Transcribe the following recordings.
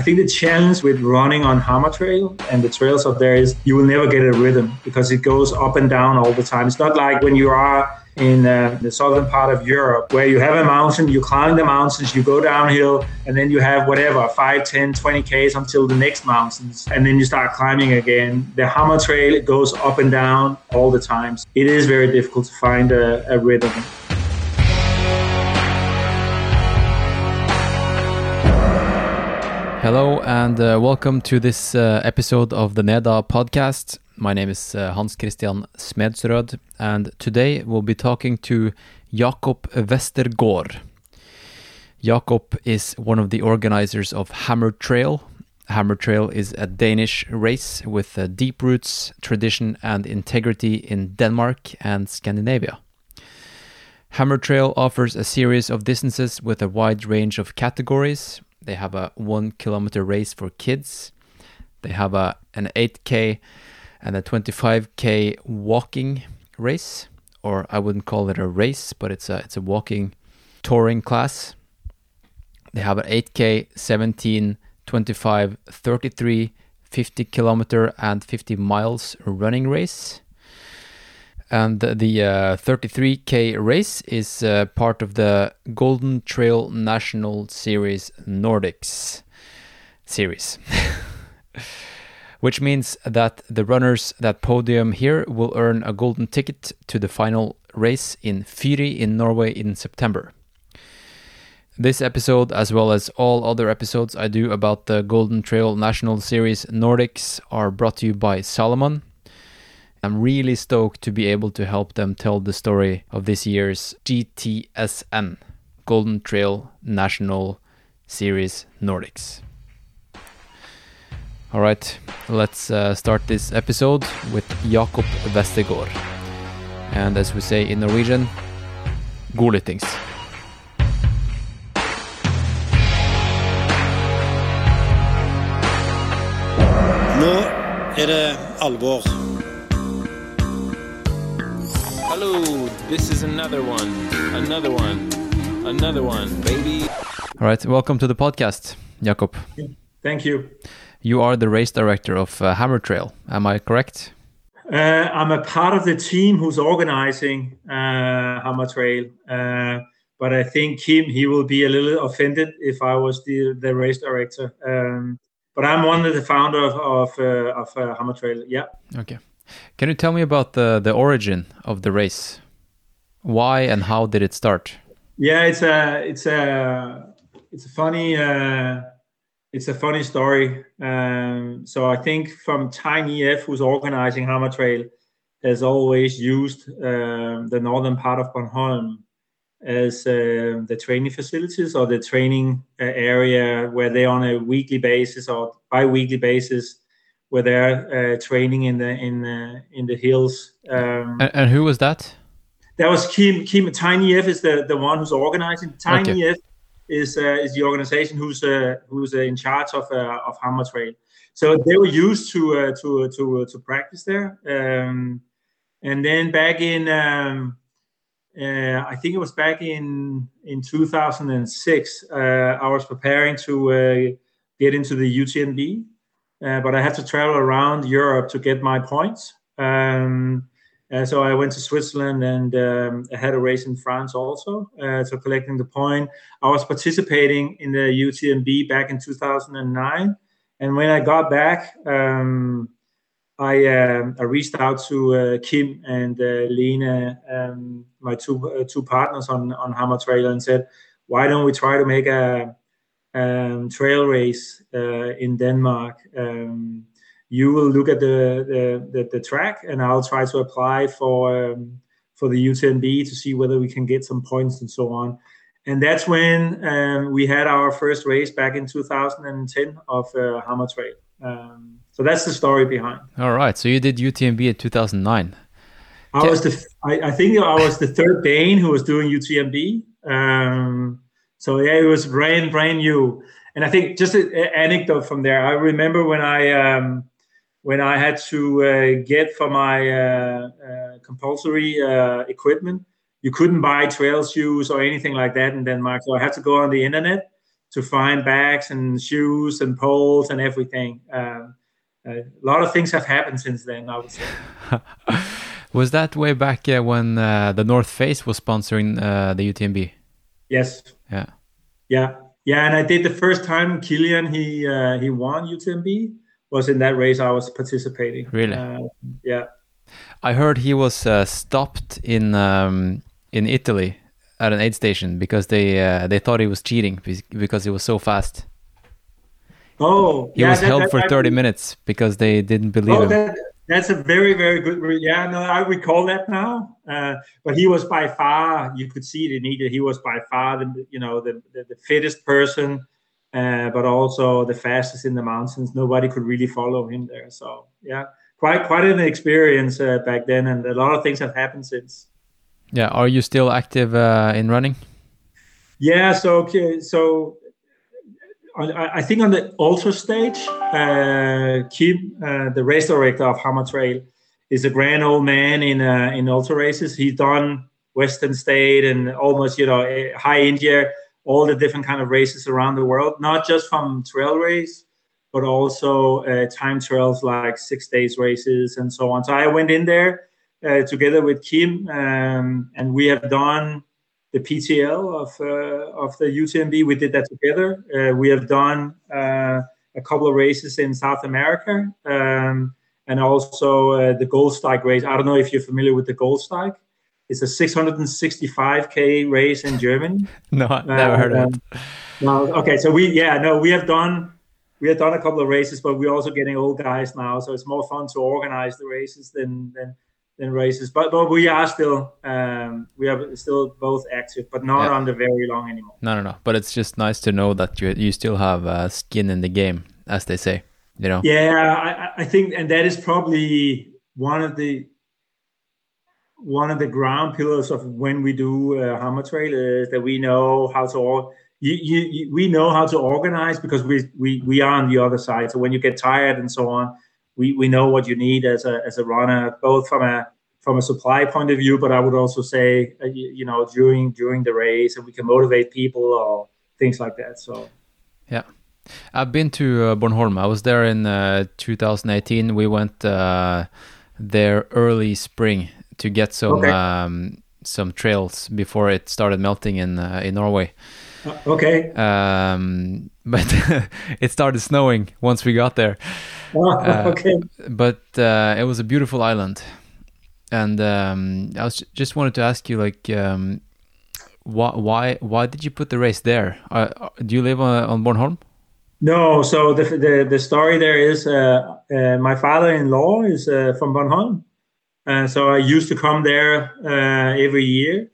I think the challenge with running on Hammer Trail and the trails up there is you will never get a rhythm because it goes up and down all the time. It's not like when you are in uh, the southern part of Europe where you have a mountain, you climb the mountains, you go downhill, and then you have whatever 5, 10, 20 Ks until the next mountains, and then you start climbing again. The Hammer Trail goes up and down all the times. It is very difficult to find a, a rhythm. Hello and uh, welcome to this uh, episode of the NEDA podcast. My name is uh, Hans Christian Smedsrød, and today we'll be talking to Jakob Vestergaard. Jakob is one of the organizers of Hammer Trail. Hammer Trail is a Danish race with uh, deep roots, tradition, and integrity in Denmark and Scandinavia. Hammer Trail offers a series of distances with a wide range of categories, they have a one kilometer race for kids. They have a an 8k and a 25k walking race, or I wouldn't call it a race, but it's a it's a walking touring class. They have an 8k, 17, 25, 33, 50 kilometer and 50 miles running race. And the uh, 33K race is uh, part of the Golden Trail National Series Nordics series. Which means that the runners that podium here will earn a golden ticket to the final race in Fyri in Norway in September. This episode, as well as all other episodes I do about the Golden Trail National Series Nordics, are brought to you by Salomon I'm really stoked to be able to help them tell the story of this year's GTSN, Golden Trail National Series Nordics. All right, let's uh, start this episode with Jakob Vestergaard. And as we say in Norwegian, godlyttings. Nå er det alvor. Hello, this is another one, another one, another one, baby. All right, welcome to the podcast, Jakob. Thank you. You are the race director of uh, Hammer Trail, am I correct? Uh, I'm a part of the team who's organizing uh, Hammer Trail, uh, but I think Kim he will be a little offended if I was the the race director. Um, but I'm one of the founder of of, uh, of uh, Hammer Trail. Yeah. Okay. Can you tell me about the the origin of the race? Why and how did it start? Yeah, it's a it's a it's a funny uh, it's a funny story. Um, so I think from Tiny F, who's organizing Hammer Trail, has always used um, the northern part of Bornholm as uh, the training facilities or the training uh, area where they on a weekly basis or bi-weekly basis were there uh, training in the in the in the hills. Um, and, and, who was that? That was Kim. Kim Tiny F is the, the one who's organizing. Tiny okay. F is uh, is the organization who's uh, who's uh, in charge of uh, of Hammer Trail. So they were used to uh, to to to practice there. Um, and then back in um, I think it was back in in 2006. I was preparing to get into the UTMB uh, but I had to travel around Europe to get my points. Um, uh, so I went to Switzerland and um, I had a race in France also. Uh, so collecting the point, I was participating in the UTMB back in 2009. And when I got back, um, I, uh, I, reached out to uh, Kim and Lena, um, my two two partners on on Hammer Trail, and said, "Why don't we try to make a um, trail race uh, in Denmark. Um, you will look at the, the, the, the, track, and I'll try to apply for um, for the UTMB to see whether we can get some points and so on. And that's when um, we had our first race back in 2010 of uh, Hammer Trail. Um, so that's the story behind. All right. So you did UTMB in 2009. I was the I, I, think I was the third Dane who was doing UTMB. So yeah, it was brand brand new. And I think just an anecdote from there. I remember when I um, when I had to uh, get for my uh, uh, compulsory uh, equipment, you couldn't buy trail shoes or anything like that in Denmark. So I had to go on the internet to find bags and shoes and poles and everything. Um, a lot of things have happened since then. I would say. was that way back uh, when uh, the North Face was sponsoring uh, the UTMB? Yes. Yeah. Yeah. Yeah, and I did the first time Kilian he uh, he won UTMB was in that race I was participating. Really? Uh, yeah. I heard he was uh, stopped in um, in Italy at an aid station because they uh, they thought he was cheating because he was so fast. Oh, he yeah, was that, held that, for thirty I, minutes because they didn't believe oh, him. That, that's a very very good. Yeah, no, I recall that now. Uh, but he was by far you could see it immediately. He was by far the you know the the, the fittest person. Uh, but also the fastest in the mountains. Nobody could really follow him there. So yeah, quite quite an experience uh, back then, and a lot of things have happened since. Yeah, are you still active uh, in running? Yeah, so okay, so I, think on the ultra stage, uh, Kim, uh, the race director of Hammer Trail, is a grand old man in uh, in ultra races. He's done Western State and almost you know eh, High India, all the different kind of races around the world, not just from trail race, but also uh, time trials like six days races and so on. So I went in there uh, together with Kim, um, and we have done the PTL of uh, of the UTMB. We did that together. Uh, we have done uh, a couple of races in South America, um, and also uh, the Goldsteig race. I don't know if you're familiar with the Goldsteig. It's a 665k race in Germany. no, I never heard of it. Um, no, okay, so we yeah no we have done we have done a couple of races, but we're also getting old guys now, so it's more fun to organize the races than than, than races. But but we are still um, we are still both active, but not yeah. on the very long anymore. No, no, no. But it's just nice to know that you you still have uh, skin in the game, as they say. You know. Yeah, I, I think, and that is probably one of the one of the ground pillars of when we do uh, hammer trail is that we know how to you, you, you, we know how to organize because we, we we are on the other side so when you get tired and so on we, we know what you need as a as a runner both from a from a supply point of view but i would also say uh, you, you, know during during the race and we can motivate people or things like that so yeah i've been to uh, bornholm i was there in uh, 2018 we went uh, there early spring to get some okay. um, some trails before it started melting in uh, in Norway. Uh, okay. Um, but it started snowing once we got there. Oh, okay. But uh, it was a beautiful island, and um, I was just wanted to ask you, like, um, why why why did you put the race there? Uh, do you live on, on Bornholm? No, so the the, the story there is uh, uh, my father-in-law is uh, from Bornholm, uh, so I used to come there uh, every year.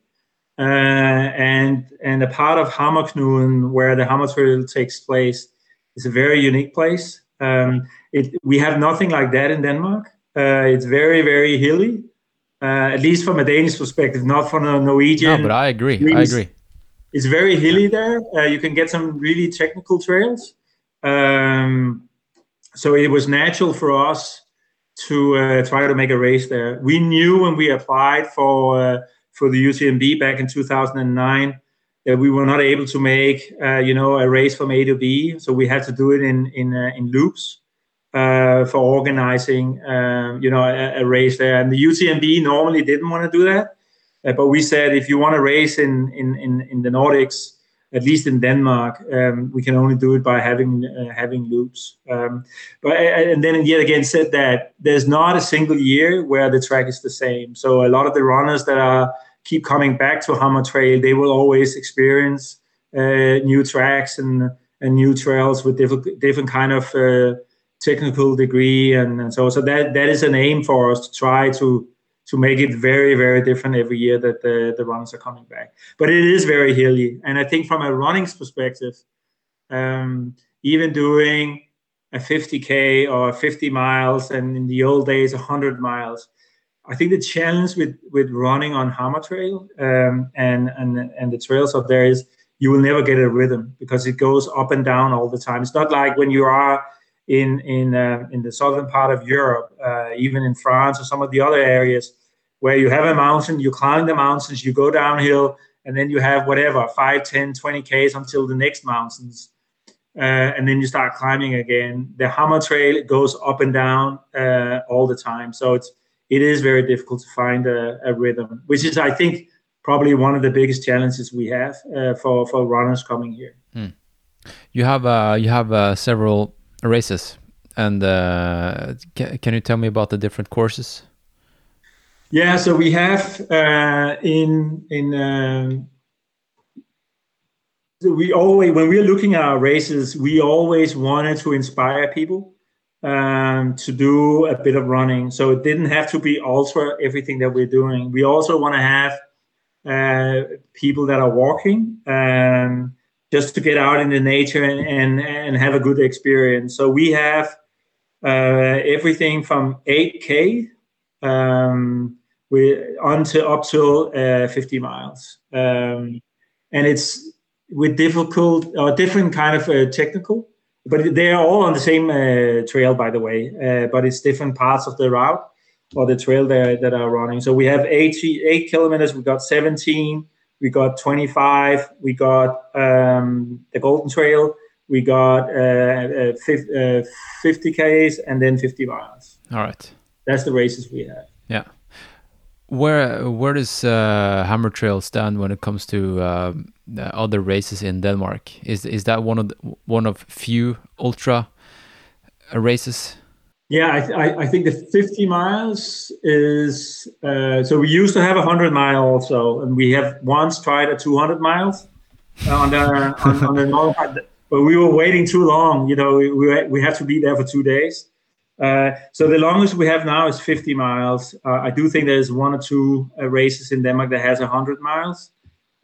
Uh, and and a part of Hammerknuden, where the Hammer Trail takes place, is a very unique place. Um, it, we have nothing like that in Denmark. it's very very hilly, at least from a Danish perspective, not from a Norwegian. No, but I agree. I agree. It's very hilly there. you can get some really technical trails. Um, so it was natural for us to uh, try to make a race there. We knew when we applied for uh, for the UTMB back in 2009 that we were not able to make uh, you know a race from A to B, so we had to do it in in uh, in loops uh, for organizing um, you know a, a, race there. And the UTMB normally didn't want to do that, uh, but we said if you want to race in in in, in the Nordics at least in Denmark, um, we can only do it by having uh, having loops. Um, but and then yet again said that there's not a single year where the track is the same. So a lot of the runners that are keep coming back to Hammer Trail, they will always experience uh, new tracks and and new trails with different different kind of uh, technical degree and, and so so that that is an aim for us to try to to make it very, very different every year that the, the runners are coming back. But it is very hilly. And I think from a running's perspective, um, even doing a 50K or 50 miles, and in the old days, 100 miles, I think the challenge with, with running on Hammer Trail um, and, and, and the trails up there is you will never get a rhythm because it goes up and down all the time. It's not like when you are in in uh, in the southern part of Europe, uh, even in France or some of the other areas where you have a mountain, you climb the mountains, you go downhill, and then you have whatever 5 10 20 ks until the next mountains uh, and then you start climbing again the hammer trail goes up and down uh, all the time so it's it is very difficult to find a, a, rhythm which is i think probably one of the biggest challenges we have uh, for for runners coming here. Hmm. you have uh, you have uh, several races and uh, can, can you tell me about the different courses? Yeah, so we have uh, in in um, we always when we're looking at our races, we always wanted to inspire people um, to do a bit of running. So it didn't have to be ultra everything that we're doing. We also want to have uh, people that are walking um, just to get out in the nature and, and, and have a good experience. So we have uh, everything from 8K um, we on to up to uh, 50 miles, um, and it's with difficult or different kind of uh, technical, but they are all on the same uh, trail, by the way. Uh, but it's different parts of the route or the trail there that are running. So we have 80, eight kilometers. We got 17. We got 25. We got um, the Golden Trail. We got uh, uh, 50, 50 Ks and then 50 miles. All right. That's the races we have. Yeah. Where where does uh, Hammer Trail stand when it comes to uh, other races in Denmark? Is is that one of the, one of few ultra races? Yeah, I, I, I, think the 50 miles is uh, so we used to have a 100 mile also, and we have once tried a 200 miles on the on, on the but we were waiting too long. You know, we we, we had to be there for two days. Uh, so the longest we have now is 50 miles. Uh, I do think there's one or two uh, races in Denmark that has 100 miles,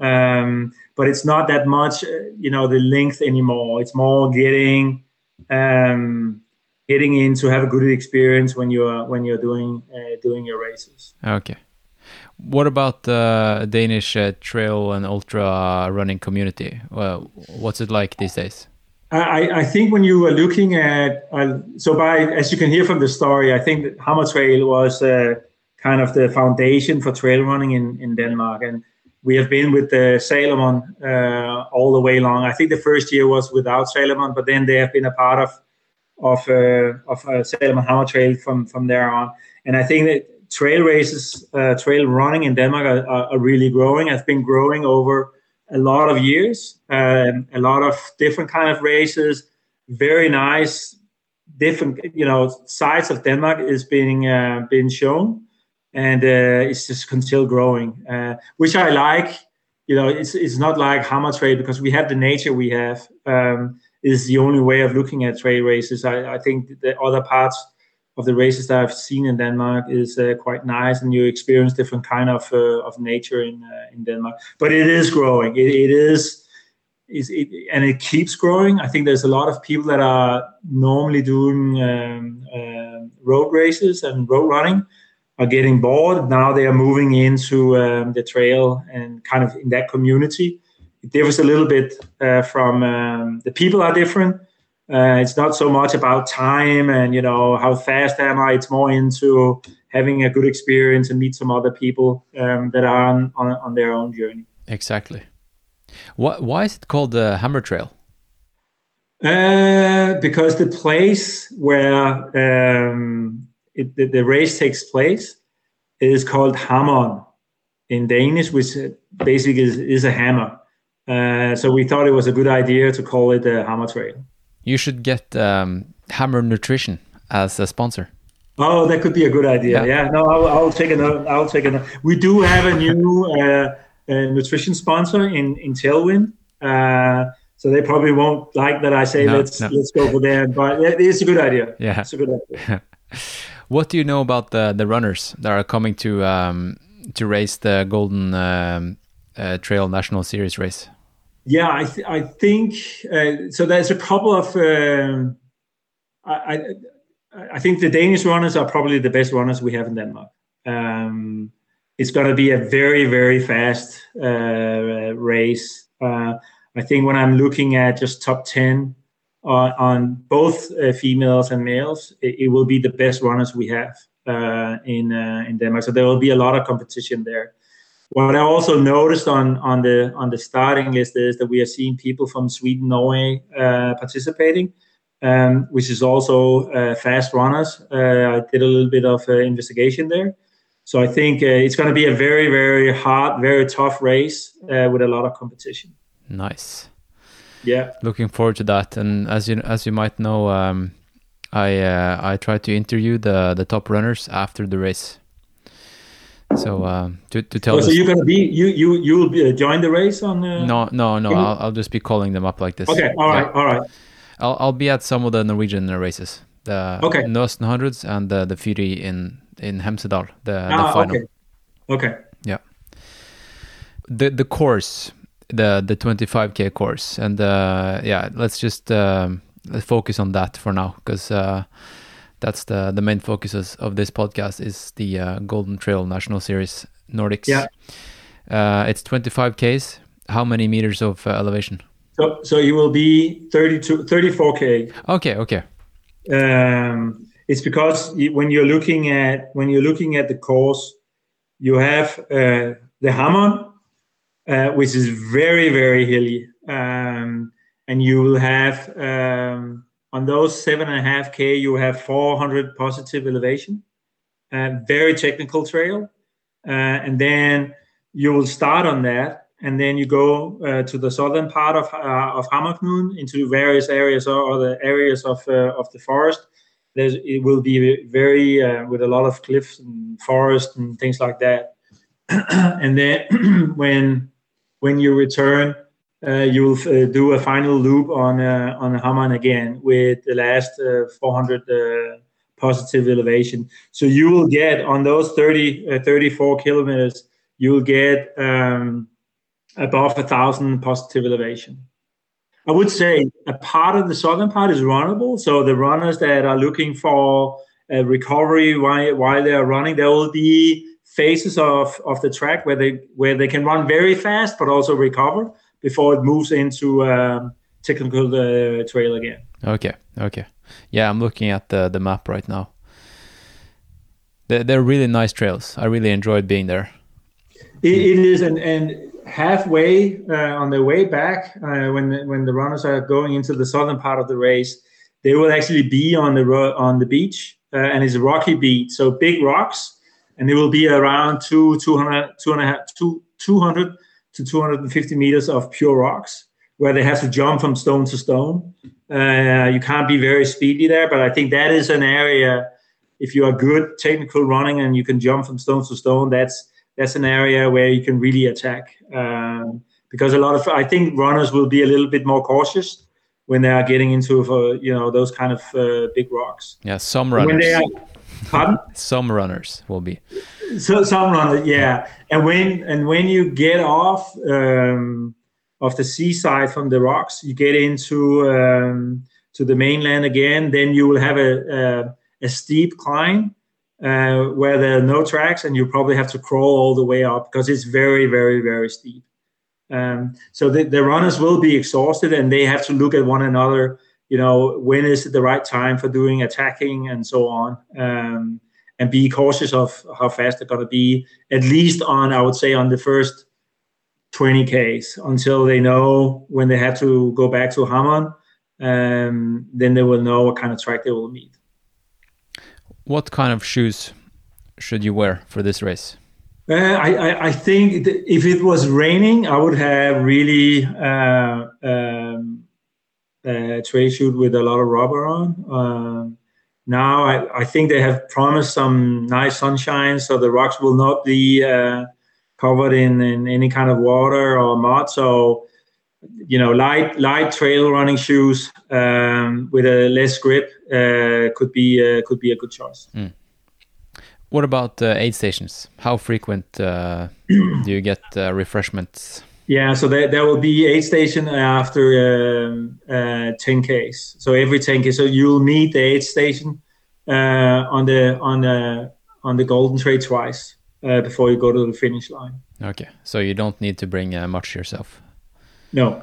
um, but it's not that much, uh, you know, the length anymore. It's more getting um, getting in to have a good experience when you're when you're doing uh, doing your races. Okay. What about the Danish trail and ultra running community? Well, what's it like these days? I, I, think when you are looking at uh, so by as you can hear from the story, I think that Hammer Trail was uh, kind of the foundation for trail running in, in Denmark, and we have been with the Salomon uh, all the way long. I think the first year was without Salomon, but then they have been a part of of uh, of uh, Salomon Hammer Trail from from there on. And I think that trail races, uh, trail running in Denmark are, are, really growing. Have been growing over a lot of years, um, a lot of different kind of races, very nice, different you know sides of Denmark is being uh, being shown, and uh, it's just still growing, uh, which I like. You know, it's it's not like Hammer Trail because we have the nature we have. Um, is the only way of looking at trade races. I, I think the other parts of the races that I've seen in Denmark is uh, quite nice, and you experience different kind of uh, of nature in uh, in Denmark. But it is growing. it, it is, is it, and it keeps growing. I think there's a lot of people that are normally doing um, uh, road races and road running are getting bored. Now they are moving into um, the trail and kind of in that community. It differs a little bit uh, from um, the people are different uh, it's not so much about time and you know how fast am I. It's more into having a good experience and meet some other people um, that are on, on, on their own journey. Exactly. What? Why is it called the Hammer Trail? Uh, because the place where um, it, the, the, race takes place is called Hammeren in Danish, which basically is, is a hammer. Uh, so we thought it was a good idea to call it the Hammer Trail. You should get um, Hammer Nutrition as a sponsor. Oh, that could be a good idea. Yeah, yeah. no, I'll, I'll, take a note. I'll take a note. We do have a new uh, uh, nutrition sponsor in in Tailwind, uh, so they probably won't like that I say no, let's no. let's go for them. But it's a good idea. Yeah, it's a good idea. what do you know about the the runners that are coming to um, to race the Golden um, uh, Trail National Series race? Yeah, I, th- I think uh, so. There's a couple of. Um, I, I, think the Danish runners are probably the best runners we have in Denmark. Um, it's going to be a very very fast uh, race. Uh, I think when I'm looking at just top ten on, both uh, females and males, it, it, will be the best runners we have uh, in uh, in Denmark. So there will be a lot of competition there. What I also noticed on on the on the starting list is that we are seeing people from Sweden, Norway uh, participating, um, which is also uh, fast runners. Uh, I did a little bit of uh, investigation there, so I think uh, it's going to be a very very hard, very tough race uh, with a lot of competition. Nice. Yeah, Looking forward to that. And as you as you might know, um, I uh, I tried to interview the the top runners after the race. So um, to to tell Oh, so you're going to be you you you will be, uh, join the race on? Uh, no no no I'll, I'll just be calling them up like this. Okay, all right, Yeah. all right. I'll I'll be at some of the Norwegian races, the Okay. Nøsten hundreds and the the Fyri in in Hemsedal, the, the Ah, final. okay, okay. The the course, the the 25k course, and uh, yeah, let's just um, let's focus on that for now because uh, that's the the main focuses of this podcast is the uh, Golden Trail National Series Nordics. Yeah. Uh, it's 25ks. How many meters of uh, elevation? So so you will be 32, 34k. Okay, okay. um, it's because when you're looking at when you're looking at the course, you have uh, the Hammeren, uh, which is very very hilly, um, and you will have um, on those seven and a half k you have 400 positive elevation, uh, very technical trail, uh, and then you will start on that. And then you go uh, to the southern part of uh, of Hammerknuden into various areas or, or the areas of uh, of the forest. There's, it will be very uh, with a lot of cliffs and forest and things like that. and then when when you return, uh, you will uh, do a final loop on uh, on Hammeren again with the last uh, 400 uh, positive elevation. So you will get on those 30 uh, 34 kilometers, you will get um, above a thousand positive elevation. I would say a part of the southern part is runnable. So the runners that are looking for recovery while, while they are running, there will be phases of, of the track where they where they can run very fast but also recover before it moves into um, technical uh, trail again. Okay, okay. Yeah, I'm looking at the the map right now. They're, they're really nice trails. I really enjoyed being there. It, it is, and, and halfway uh, on their way back, uh, when the, when the runners are going into the southern part of the race, they will actually be on the ro- on the beach, uh, and it's a rocky beach, so big rocks, and it will be around two 200, two and a half, two, 200 to 250 meters of pure rocks, where they have to jump from stone to stone. Uh, you can't be very speedy there, but I think that is an area. If you are good technical running and you can jump from stone to stone, that's that's an area where you can really attack. Um, because a lot of I think runners will be a little bit more cautious when they are getting into uh, you know those kind of uh, big rocks. Yeah, some When runners. they are, pardon? Some runners will be. so some runners, yeah. And when and when you get off um, of the seaside from the rocks, you get into um, to the mainland again. Then you will have a a, a steep climb uh, where there are no tracks, and you probably have to crawl all the way up because it's very, very, very steep. Um, so the, the runners will be exhausted, and they have to look at one another. You know, when is it the right time for doing attacking and so on. Um, and be cautious of how fast they're going to be at least on i would say on the first 20 ks until they know when they have to go back to Hammeren, um, then they will know what kind of track they will meet What kind of shoes should you wear for this race? uh, I, I, I think if it was raining i would have really uh, um, a trade shoot with a lot of rubber on um, now I, I think they have promised some nice sunshine so the rocks will not be uh, covered in, in any kind of water or mud so you know light light trail running shoes um, with a less grip uh, could be uh, could be a good choice What about uh, aid stations? How frequent uh, do you get uh, refreshments? Yeah so there, there will be aid station after um, uh, 10ks so every 10k so you'll meet the aid station uh, on the on the on the Golden Trail twice uh, before you go to the finish line Okay, so you don't need to bring uh, much yourself. no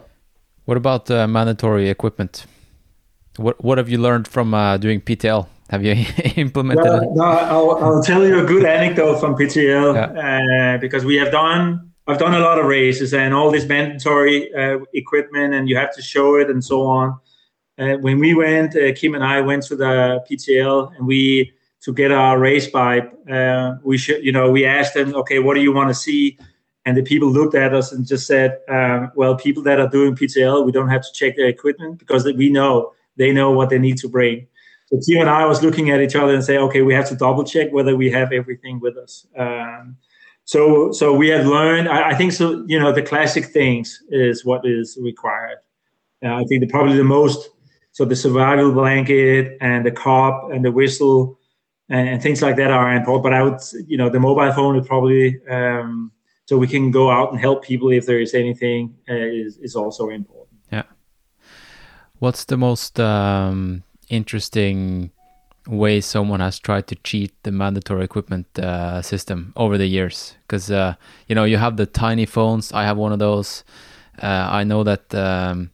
What about uh, mandatory equipment? What What have you learned from uh, doing PTL? Have you implemented well, it? No, I'll, I'll, tell you a good anecdote from PTL yeah. uh, because we have done. I've done a lot of races and all this mandatory uh, equipment, and you have to show it and so on. Uh, when we went, uh, Kim and I went to the PTL, and we to get our race bike. Uh, we should, you know, we asked them, okay, what do you want to see? And the people looked at us and just said, um, well, people that are doing PTL, we don't have to check their equipment because we know they know what they need to bring. So Kim and I was looking at each other and say, okay, we have to double check whether we have everything with us. Um, so, so we have learned. I, I, think so. You know, the classic things is what is required. Uh, I think the, probably the most. So the survival blanket and the cup and the whistle and, and, things like that are important. But I would, you know, the mobile phone is probably um, so we can go out and help people if there is anything uh, is is also important. Yeah. What's the most um, interesting way someone has tried to cheat the mandatory equipment uh, system over the years? Because uh, you know you have the tiny phones. I have one of those. Uh, I know that. Um,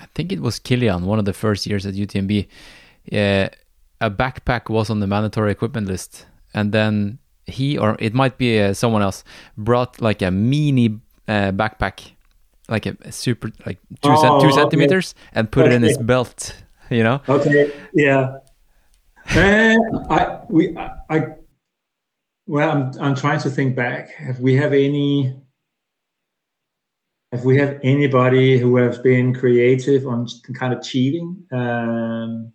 I think it was Kilian, one of the first years at UTMB. Uh, a backpack was on the mandatory equipment list, and then he or it might be uh, someone else brought like a mini uh, backpack, like a, a, super like two, oh, cent, two okay. centimeters, and put okay. it in his belt. You know? Okay. Yeah. Uh, I we I, I well I'm I'm trying to think back. Have we have any? Have we have anybody who has been creative on kind of cheating? Um,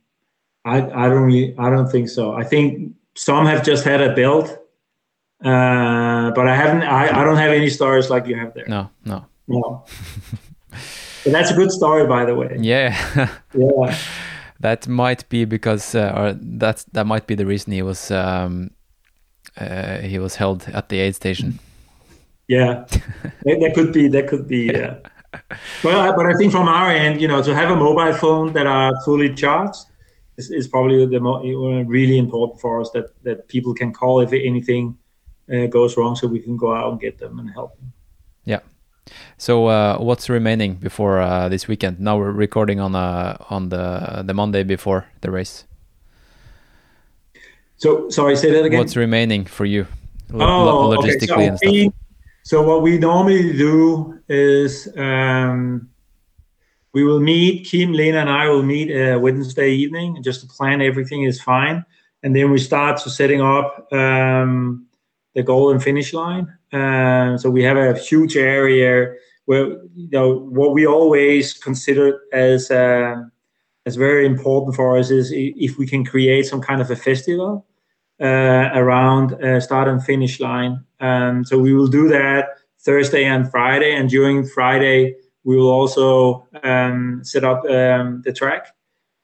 I I don't really, I don't think so. I think some have just had a belt, uh, but I haven't. I, I don't have any stories like you have there. No, no, no. but that's a good story, by the way. Yeah, yeah. That might be because, uh, or that's that might be the reason he was um, uh, he was held at the aid station. Yeah, that could be. That could be. Yeah. well, but I think from our end, you know, to have a mobile phone that are fully charged is, is probably the mo- really important for us that that people can call if anything uh, goes wrong, so we can go out and get them and help them. Yeah. So uh, what's remaining before uh, this weekend? Now we're recording on uh, on the the Monday before the race. So sorry, say that again. What's remaining for you, lo- oh, logistically okay. so and stuff? We, so what we normally do is um, we will meet. Kim, Lena, and I will meet uh, Wednesday evening just to plan everything is fine, and then we start to setting up um, the goal and finish line. Um, so we have a huge area where you know what we always consider as uh, as very important for us is if we can create some kind of a festival uh, around uh, start and finish line. Um, so we will do that Thursday and Friday, and during Friday we will also um, set up um, the track.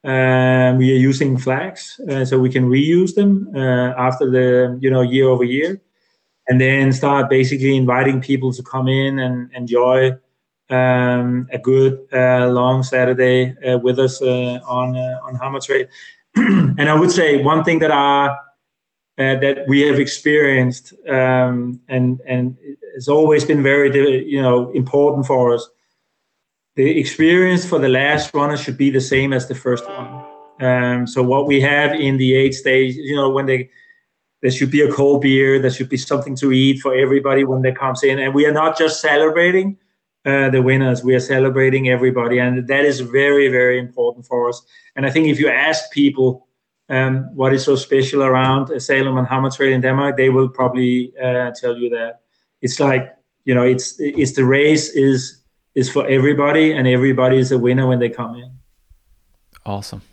Um, we are using flags uh, so we can reuse them uh, after the you know year over year and then start basically inviting people to come in and enjoy um, a good uh, long Saturday uh, with us uh, on uh, on Hammer Trail. and I would say one thing that are uh, that we have experienced um, and and has always been very you know important for us. The experience for the last runner should be the same as the first one. Um, so what we have in the eight stage, you know, when they there should be a cold beer. There should be something to eat for everybody when they comes in. And we are not just celebrating uh, the winners. We are celebrating everybody, and that is very, very important for us. And I think if you ask people um, what is so special around Salomon Hammer Trail in Denmark, they will probably uh, tell you that it's like you know, it's it's the race is is for everybody, and everybody is a winner when they come in. Awesome.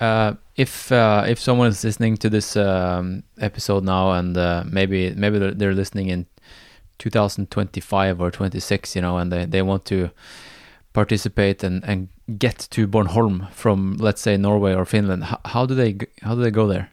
Uh, if uh, if someone is listening to this um, episode now and uh, maybe maybe they're, they're, listening in 2025 or 26 you know and they, they want to participate and, and get to Bornholm from let's say Norway or Finland how, how do they how do they go there?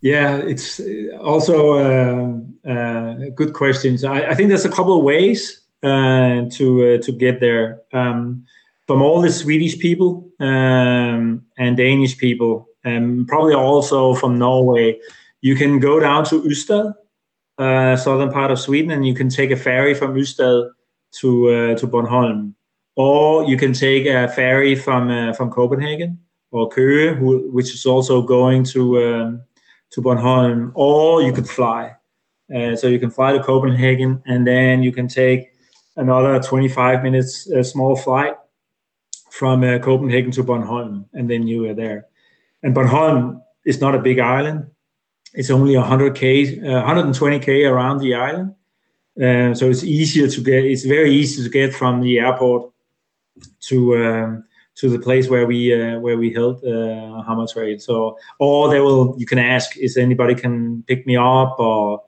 Yeah it's also uh, uh, good questions. I, I, think there's a couple of ways uh, to to get there. Um, from all the Swedish people um, and Danish people and probably also from Norway. You can go down to Ystad, uh, southern part of Sweden, and you can take a ferry from Ystad to uh, to Bornholm, or you can take a ferry from uh, from Copenhagen or Køge, which is also going to um, to Bornholm, or you could fly. Uh, so you can fly to Copenhagen, and then you can take another 25 minutes small flight from uh, Copenhagen to Bornholm, and then you were there. And Bornholm is not a big island; it's only 100k, 120k uh, around the island. Uh, so it's easier to get. It's very easy to get from the airport to um, to the place where we uh, where we held uh, Hammer Trail. So, or they will. You can ask, is anybody can pick me up or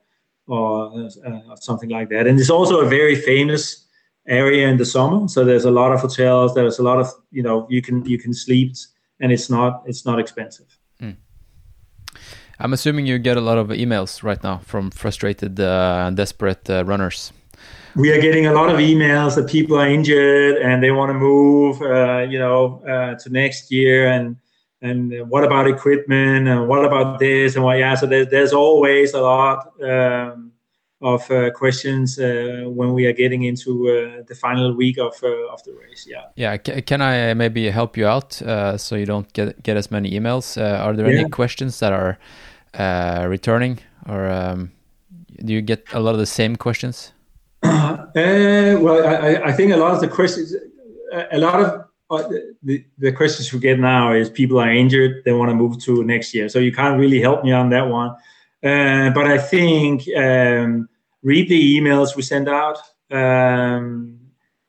or uh, something like that. And it's also a very famous area in the summer. So there's a lot of hotels. There's a lot of you know you can you can sleep, and it's not it's not expensive. Mm. I'm assuming you get a lot of emails right now from frustrated, uh, desperate uh, runners we are getting a lot of emails that people are injured and they want to move, uh, you know, uh, to next year. And and what about equipment? And what about this? And what? Yeah, so there's, there's always a lot um, of uh, questions uh, when we are getting into uh, the final week of uh, of the race. Yeah. Yeah. C- can I maybe help you out so you don't get get as many emails? are there yeah. any questions that are returning, or um, do you get a lot of the same questions? Uh, well, I, I, think a lot of the questions, a lot of uh, the, the questions we get now is people are injured, they want to move to next year. So you can't really help me on that one. Uh, but I think um, read the emails we send out um,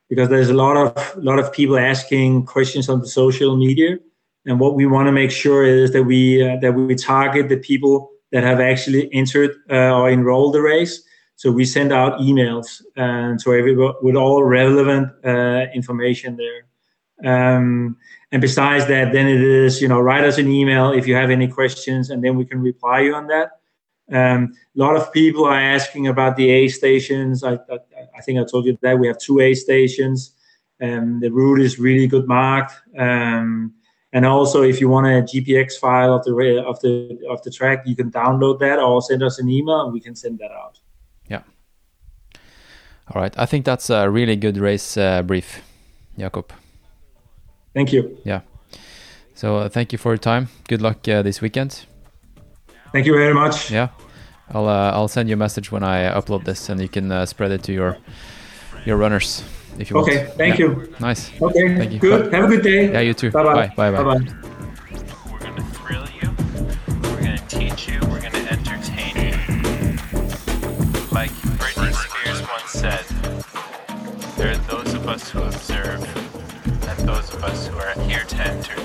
because there's a lot of lot of people asking questions on the social media, and what we want to make sure is that we uh, that we target the people that have actually entered uh, or enrolled the race so we send out emails and uh, so everybody with all relevant uh, information there. Um, and besides that, then it is you know write us an email if you have any questions, and then we can reply you on that. Um, a lot of people are asking about the A stations. I, I, I, think I told you that we have two A stations. Um, the route is really good marked. Um, and also, if you want a GPX file of the of the of the track, you can download that or send us an email, and we can send that out. Yeah. All right. I think that's a really good race uh, brief, Jakob. Thank you. Yeah. So uh, thank you for your time. Good luck uh, this weekend. Thank you very much. Yeah. I'll uh, I'll send you a message when I upload this, and you can uh, spread it to your your runners if you okay, want. Okay. Thank yeah. you. Nice. Okay. Thank you. Good. Bye. Have a good day. Yeah. You too. Bye-bye. Bye. Bye. Bye. Bye. We're gonna thrill you. We're gonna teach you. We're gonna entertain you. Like said, there are those of us who observe and those of us who are here to entertain.